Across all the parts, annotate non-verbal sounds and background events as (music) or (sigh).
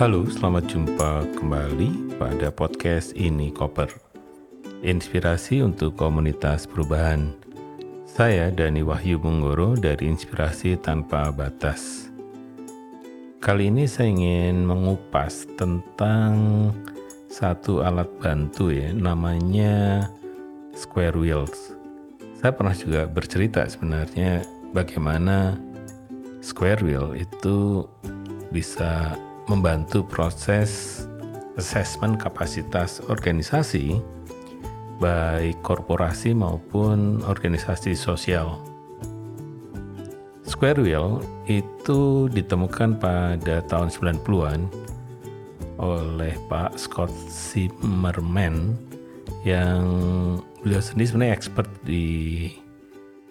Halo, selamat jumpa kembali pada podcast ini Koper. Inspirasi untuk komunitas perubahan. Saya Dani Wahyu Bunggoro dari Inspirasi Tanpa Batas. Kali ini saya ingin mengupas tentang satu alat bantu ya, namanya Square Wheels. Saya pernah juga bercerita sebenarnya bagaimana Square Wheel itu bisa membantu proses assessment kapasitas organisasi baik korporasi maupun organisasi sosial. Square Wheel itu ditemukan pada tahun 90-an oleh Pak Scott Zimmerman yang beliau sendiri sebenarnya expert di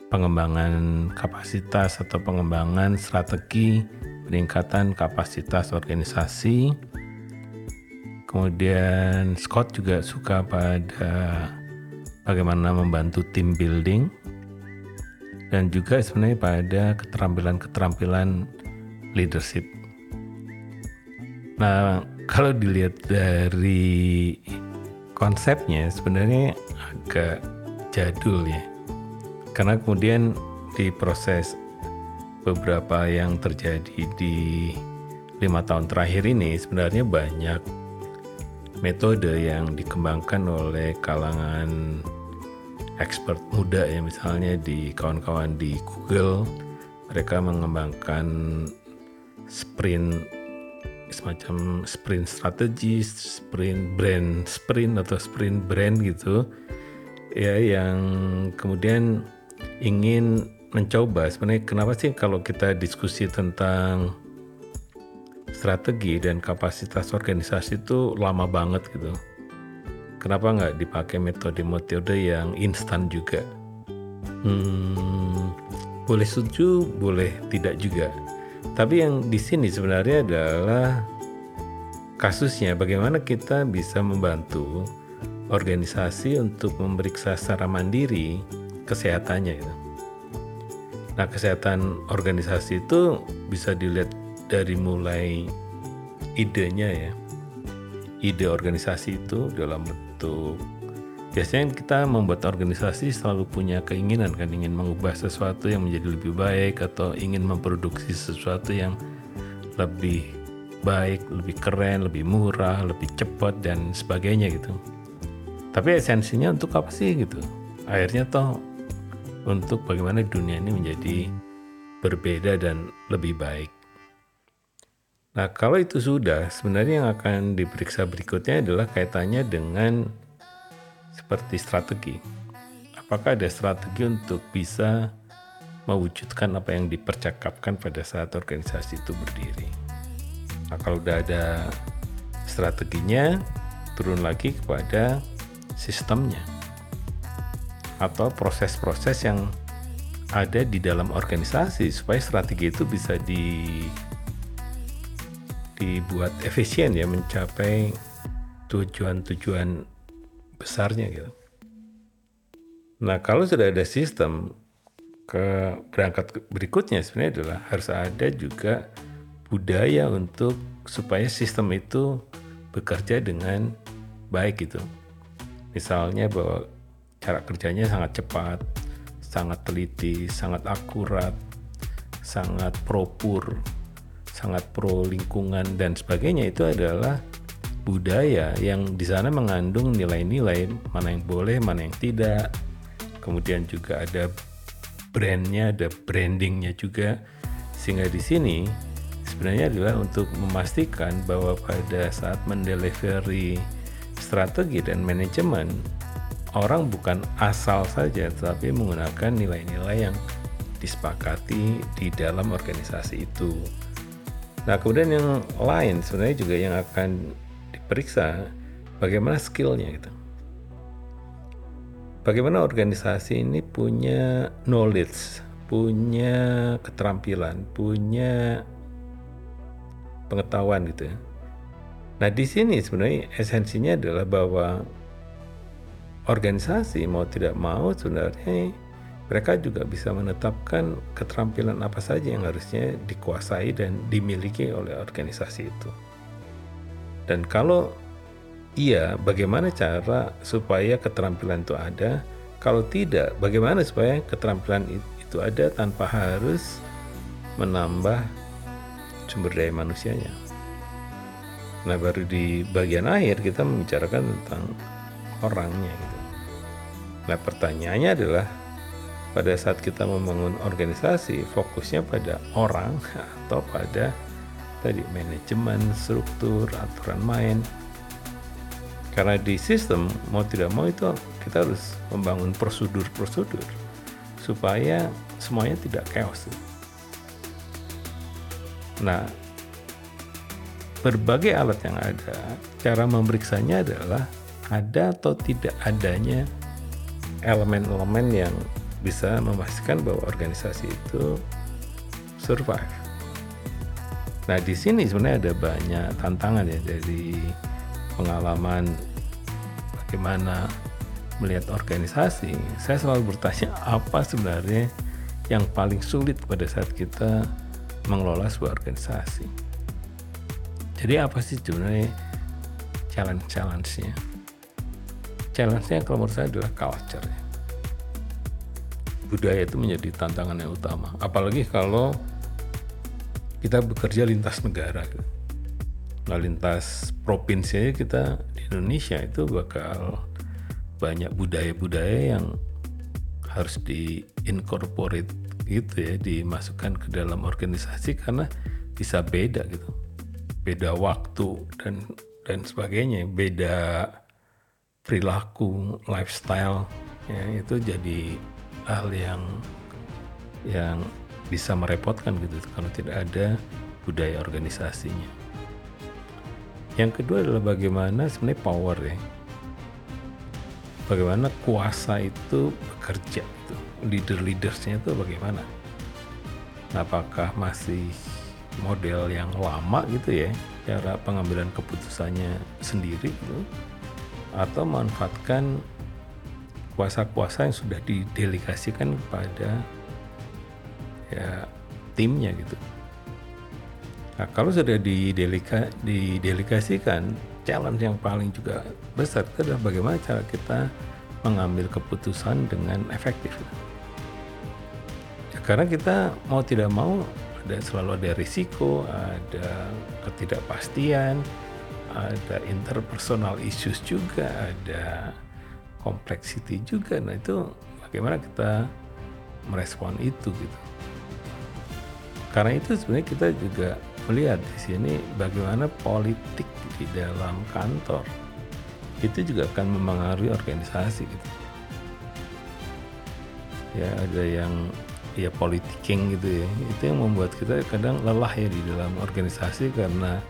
pengembangan kapasitas atau pengembangan strategi peningkatan kapasitas organisasi. Kemudian Scott juga suka pada bagaimana membantu tim building dan juga sebenarnya pada keterampilan-keterampilan leadership. Nah, kalau dilihat dari konsepnya sebenarnya agak jadul ya. Karena kemudian di proses beberapa yang terjadi di lima tahun terakhir ini sebenarnya banyak metode yang dikembangkan oleh kalangan expert muda ya. Misalnya di kawan-kawan di Google mereka mengembangkan sprint semacam sprint strategi, sprint brand sprint atau sprint brand gitu ya yang kemudian ingin mencoba sebenarnya kenapa sih kalau kita diskusi tentang strategi dan kapasitas organisasi itu lama banget gitu. Kenapa nggak dipakai metode-metode yang instan juga? Hmm, boleh setuju, boleh tidak juga. Tapi yang di sini sebenarnya adalah kasusnya bagaimana kita bisa membantu organisasi untuk memeriksa secara mandiri kesehatannya gitu. Nah, kesehatan organisasi itu bisa dilihat dari mulai idenya ya. Ide organisasi itu dalam bentuk biasanya kita membuat organisasi selalu punya keinginan kan ingin mengubah sesuatu yang menjadi lebih baik atau ingin memproduksi sesuatu yang lebih baik, lebih keren, lebih murah, lebih cepat dan sebagainya gitu. Tapi esensinya untuk apa sih gitu? Akhirnya toh untuk bagaimana dunia ini menjadi berbeda dan lebih baik. Nah, kalau itu sudah, sebenarnya yang akan diperiksa berikutnya adalah kaitannya dengan seperti strategi. Apakah ada strategi untuk bisa mewujudkan apa yang dipercakapkan pada saat organisasi itu berdiri? Nah, kalau sudah ada strateginya, turun lagi kepada sistemnya atau proses-proses yang ada di dalam organisasi supaya strategi itu bisa di dibuat efisien ya mencapai tujuan-tujuan besarnya gitu. Nah kalau sudah ada sistem ke berangkat berikutnya sebenarnya adalah harus ada juga budaya untuk supaya sistem itu bekerja dengan baik gitu. Misalnya bahwa cara kerjanya sangat cepat, sangat teliti, sangat akurat, sangat pro-pur, sangat pro lingkungan dan sebagainya itu adalah budaya yang di sana mengandung nilai-nilai mana yang boleh, mana yang tidak. Kemudian juga ada brandnya, ada brandingnya juga. Sehingga di sini sebenarnya adalah untuk memastikan bahwa pada saat mendelivery strategi dan manajemen orang bukan asal saja tetapi menggunakan nilai-nilai yang disepakati di dalam organisasi itu. Nah, kemudian yang lain sebenarnya juga yang akan diperiksa bagaimana skillnya gitu. Bagaimana organisasi ini punya knowledge, punya keterampilan, punya pengetahuan gitu ya. Nah, di sini sebenarnya esensinya adalah bahwa organisasi mau tidak mau sebenarnya mereka juga bisa menetapkan keterampilan apa saja yang harusnya dikuasai dan dimiliki oleh organisasi itu. Dan kalau iya, bagaimana cara supaya keterampilan itu ada? Kalau tidak, bagaimana supaya keterampilan itu ada tanpa harus menambah sumber daya manusianya? Nah, baru di bagian akhir kita membicarakan tentang orangnya gitu. Nah, pertanyaannya adalah pada saat kita membangun organisasi, fokusnya pada orang (laughs) atau pada tadi manajemen, struktur, aturan main. Karena di sistem mau tidak mau itu kita harus membangun prosedur-prosedur supaya semuanya tidak chaos. Nah, berbagai alat yang ada, cara memeriksanya adalah ada atau tidak adanya elemen-elemen yang bisa memastikan bahwa organisasi itu survive. Nah, di sini sebenarnya ada banyak tantangan ya dari pengalaman bagaimana melihat organisasi. Saya selalu bertanya apa sebenarnya yang paling sulit pada saat kita mengelola sebuah organisasi. Jadi apa sih sebenarnya challenge-challenge-nya? Challenge-nya kalau menurut saya adalah culture. -nya. Budaya itu menjadi tantangan yang utama. Apalagi kalau kita bekerja lintas negara. Nah, lintas provinsi kita di Indonesia itu bakal banyak budaya-budaya yang harus diincorporate gitu ya, dimasukkan ke dalam organisasi karena bisa beda gitu. Beda waktu dan dan sebagainya, beda perilaku, lifestyle ya itu jadi hal yang yang bisa merepotkan gitu kalau tidak ada budaya organisasinya. Yang kedua adalah bagaimana sebenarnya power ya. Bagaimana kuasa itu bekerja itu. Leader-leadersnya itu bagaimana. Apakah masih model yang lama gitu ya, cara pengambilan keputusannya sendiri gitu, atau manfaatkan kuasa-kuasa yang sudah didelegasikan kepada ya timnya gitu. Nah, kalau sudah didelika, didelegasikan, challenge yang paling juga besar itu adalah bagaimana cara kita mengambil keputusan dengan efektif. Ya, karena kita mau tidak mau ada selalu ada risiko, ada ketidakpastian, ada interpersonal issues juga, ada complexity juga. Nah itu bagaimana kita merespon itu gitu. Karena itu sebenarnya kita juga melihat di sini bagaimana politik di dalam kantor itu juga akan mempengaruhi organisasi gitu. Ya ada yang ya politiking gitu ya. Itu yang membuat kita kadang lelah ya di dalam organisasi karena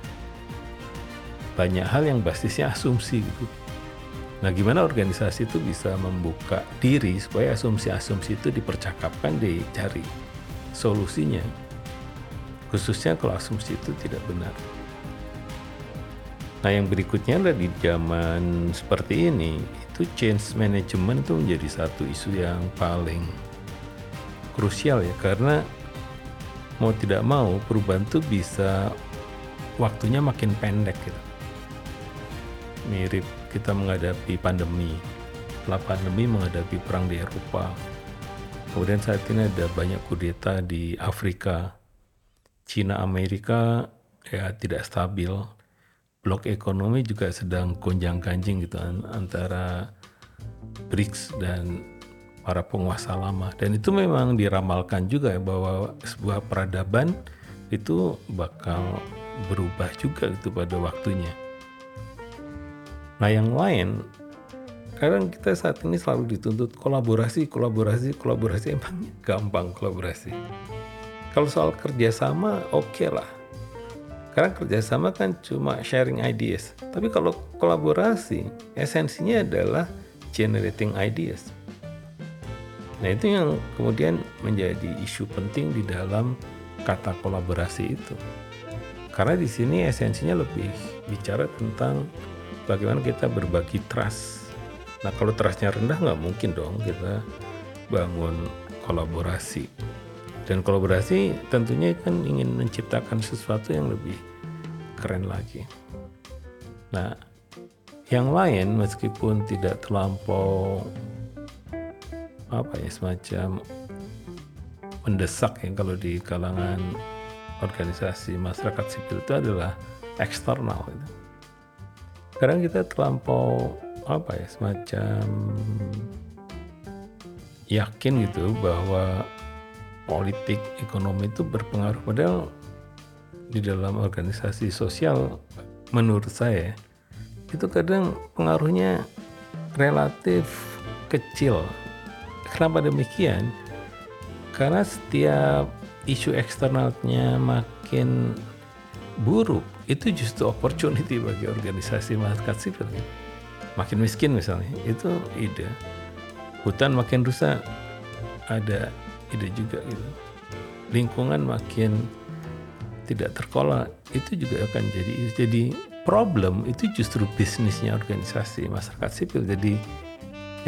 banyak hal yang basisnya asumsi gitu. Nah, gimana organisasi itu bisa membuka diri supaya asumsi-asumsi itu dipercakapkan, dicari solusinya khususnya kalau asumsi itu tidak benar. Nah yang berikutnya adalah di zaman seperti ini itu change management itu menjadi satu isu yang paling krusial ya karena mau tidak mau perubahan itu bisa waktunya makin pendek gitu. Mirip kita menghadapi pandemi, setelah pandemi menghadapi perang di Eropa. Kemudian saat ini ada banyak kudeta di Afrika, Cina Amerika ya tidak stabil. Blok ekonomi juga sedang gonjang-ganjing gitu antara BRICS dan para penguasa lama. Dan itu memang diramalkan juga ya bahwa sebuah peradaban itu bakal berubah juga itu pada waktunya. Nah yang lain, kadang kita saat ini selalu dituntut kolaborasi, kolaborasi, kolaborasi. Emang gampang kolaborasi kalau soal kerjasama oke okay lah. Karena kerjasama kan cuma sharing ideas. Tapi kalau kolaborasi, esensinya adalah generating ideas. Nah itu yang kemudian menjadi isu penting di dalam kata kolaborasi itu. Karena di sini esensinya lebih bicara tentang bagaimana kita berbagi trust. Nah kalau trustnya rendah nggak mungkin dong kita bangun kolaborasi. Dan kolaborasi tentunya kan ingin menciptakan sesuatu yang lebih keren lagi. Nah, yang lain meskipun tidak terlampau apa ya semacam mendesak ya kalau di kalangan organisasi masyarakat sipil itu adalah eksternal gitu. Kadang kita terlampau apa ya semacam yakin gitu bahwa politik ekonomi itu berpengaruh padahal di dalam organisasi sosial menurut saya itu kadang pengaruhnya relatif kecil. Kenapa demikian? Karena setiap isu eksternalnya makin buruk, itu justru opportunity bagi organisasi masyarakat sipil. Makin miskin misalnya, itu ide. Hutan makin rusak, ada ide juga gitu. Lingkungan makin tidak terkelola, itu juga akan jadi jadi problem itu justru bisnisnya organisasi masyarakat sipil. Jadi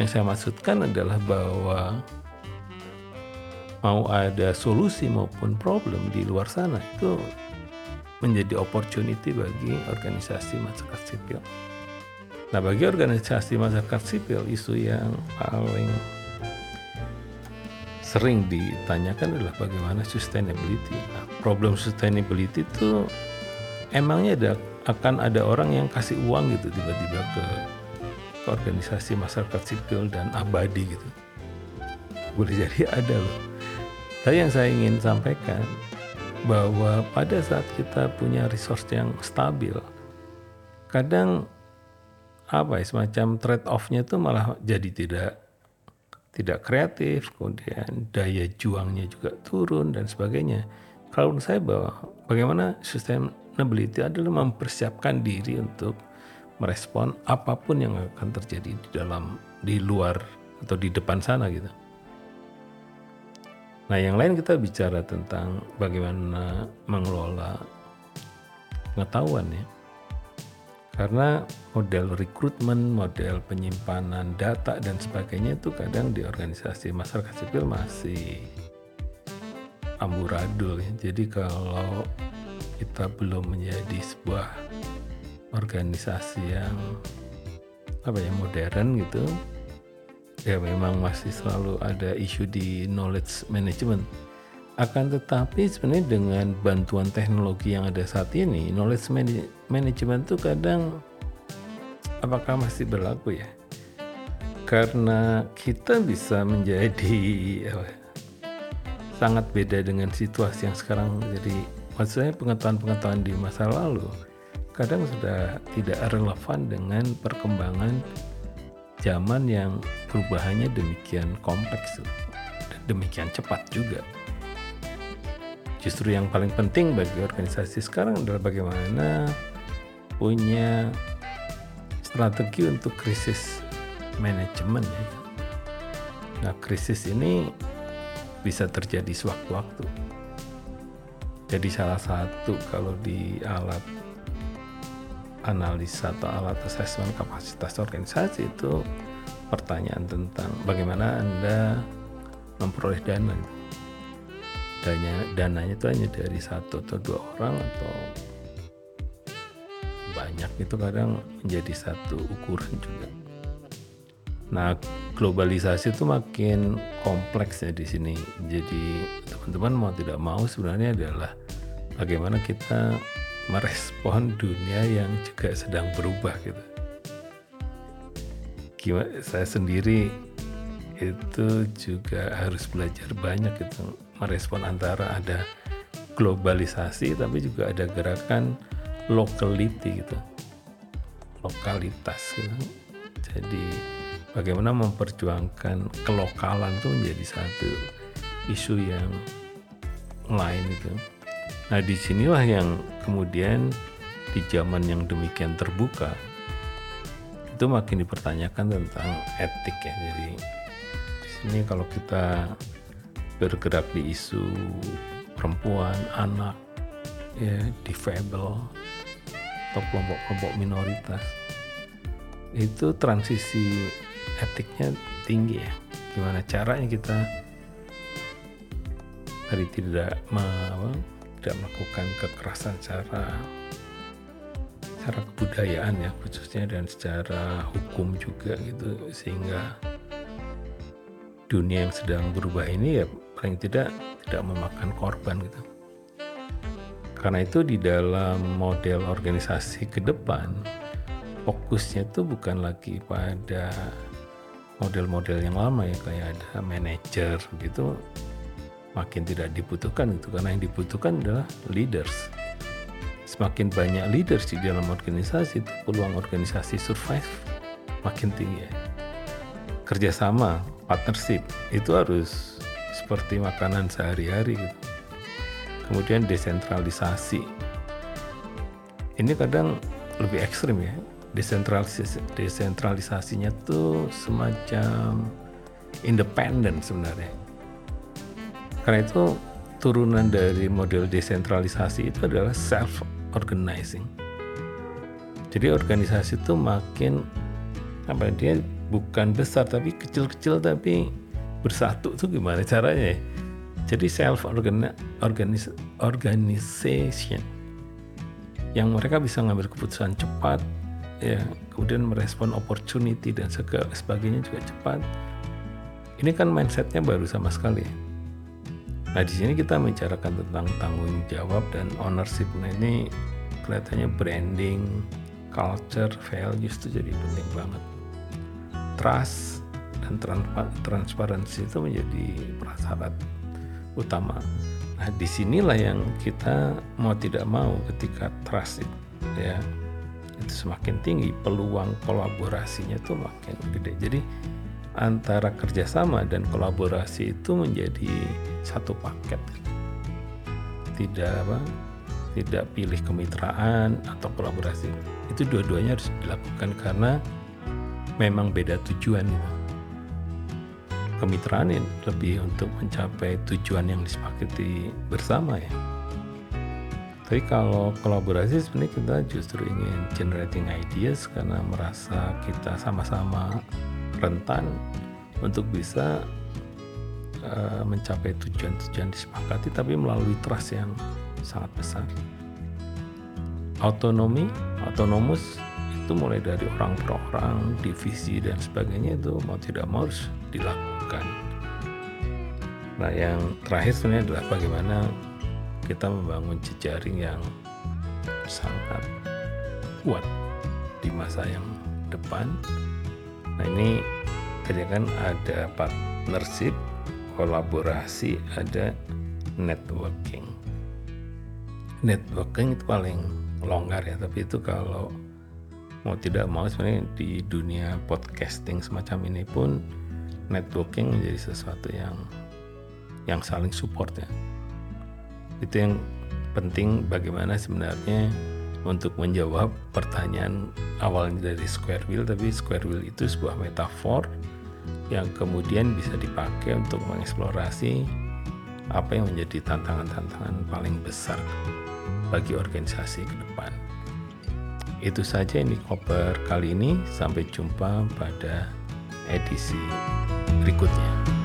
yang saya maksudkan adalah bahwa mau ada solusi maupun problem di luar sana itu menjadi opportunity bagi organisasi masyarakat sipil. Nah, bagi organisasi masyarakat sipil isu yang paling sering ditanyakan adalah bagaimana sustainability. Nah, problem sustainability itu emangnya ada akan ada orang yang kasih uang gitu tiba-tiba ke, ke organisasi masyarakat sipil dan abadi gitu. Boleh jadi (laughs) ada loh. Tapi yang saya ingin sampaikan bahwa pada saat kita punya resource yang stabil, kadang apa ya semacam trade off-nya itu malah jadi tidak tidak kreatif, kemudian daya juangnya juga turun dan sebagainya. Kalau menurut saya bahwa bagaimana sustainability adalah mempersiapkan diri untuk merespon apa pun yang akan terjadi di dalam di luar atau di depan sana gitu. Nah, yang lain kita bicara tentang bagaimana mengelola pengetahuan ya. Karena model rekrutmen, model penyimpanan data dan sebagainya itu kadang di organisasi masyarakat sipil masih amburadul ya. Jadi kalau kita belum menjadi sebuah organisasi yang apa ya modern gitu ya memang masih selalu ada isu di knowledge management. Akan tetapi sebenarnya dengan bantuan teknologi yang ada saat ini knowledge management itu kadang apakah masih berlaku ya? Karena kita bisa menjadi apa, sangat beda dengan situasi yang sekarang. Jadi maksud saya pengetahuan-pengetahuan di masa lalu kadang sudah tidak relevan dengan perkembangan zaman yang perubahannya demikian kompleks dan demikian cepat juga. Justru yang paling penting bagi organisasi sekarang adalah bagaimana punya strategi untuk krisis manajemen ya. Nah, krisis ini bisa terjadi sewaktu-waktu jadi salah satu kalau di alat analisa atau alat assessment kapasitas organisasi itu pertanyaan tentang bagaimana Anda memperoleh dana. Danya, dananya itu hanya dari satu atau dua orang atau banyak itu kadang menjadi satu ukuran juga. Nah, globalisasi itu makin kompleks ya di sini. Jadi teman-teman mau tidak mau sebenarnya adalah bagaimana kita merespon dunia yang juga sedang berubah gitu. Gimana saya sendiri itu juga harus belajar banyak gitu merespon antara ada globalisasi tapi juga ada gerakan locality gitu lokalitas gitu. jadi bagaimana memperjuangkan kelokalan itu menjadi satu isu yang lain itu. Nah di sinilah yang kemudian di zaman yang demikian terbuka itu makin dipertanyakan tentang etik ya. Jadi di sini kalau kita bergerak di isu perempuan, anak, ya, difabel atau kelompok-kelompok minoritas itu transisi etiknya tinggi ya gimana caranya kita dari tidak apa, tidak melakukan kekerasan secara secara kebudayaan ya khususnya dan secara hukum juga gitu sehingga dunia yang sedang berubah ini ya paling tidak tidak memakan korban gitu. Karena itu di dalam model organisasi ke depan fokusnya itu bukan lagi pada model-model yang lama ya kayak ada manajer gitu makin tidak dibutuhkan itu karena yang dibutuhkan adalah leaders. Semakin banyak leaders di dalam organisasi itu peluang organisasi survive makin tinggi. Kerjasama partnership itu harus seperti makanan sehari-hari gitu. kemudian desentralisasi. Ini kadang lebih ekstrim ya. Desentralisasi desentralisasinya tuh semacam independen sebenarnya karena itu turunan dari model desentralisasi itu adalah self organizing. Jadi organisasi itu makin apa dia bukan besar tapi kecil-kecil tapi bersatu tuh gimana caranya? Ya? Jadi self organization yang mereka bisa ngambil keputusan cepat ya kemudian merespon opportunity dan sebagainya juga cepat ini kan mindsetnya baru sama sekali Nah di sini kita membicarakan tentang tanggung jawab dan ownership. Nah ini kelihatannya branding, culture, values itu jadi penting banget. Trust dan transparansi itu menjadi prasyarat utama. Nah di sinilah yang kita mau tidak mau ketika trust itu, ya itu semakin tinggi peluang kolaborasinya itu makin gede. Jadi antara kerjasama dan kolaborasi itu menjadi satu paket. Tidak apa tidak pilih kemitraan atau kolaborasi. Itu dua-duanya harus dilakukan karena memang beda tujuan kemitraan ini lebih untuk mencapai tujuan yang disepakati bersama ya. Tapi kalau kolaborasi sebenarnya kita justru ingin generating ideas karena merasa kita sama-sama rentan untuk bisa uh, mencapai tujuan-tujuan disepakati tapi melalui trust yang sangat besar. Autonomi, autonomus itu mulai dari orang per orang, divisi dan sebagainya itu mau tidak mau harus dilakukan. Nah yang terakhir sebenarnya adalah bagaimana kita membangun jejaring yang sangat kuat di masa yang depan Nah ini tadi kan ada partnership, kolaborasi, ada networking. Networking itu paling longgar ya, tapi itu kalau mau tidak mau sebenarnya di dunia podcasting semacam ini pun networking menjadi sesuatu yang yang saling support ya. Itu yang penting bagaimana sebenarnya untuk menjawab pertanyaan awalnya dari square wheel tapi square wheel itu sebuah metafor yang kemudian bisa dipakai untuk mengeksplorasi apa yang menjadi tantangan-tantangan paling besar bagi organisasi ke depan. Itu saja ini koper kali ini. Sampai jumpa pada edisi berikutnya.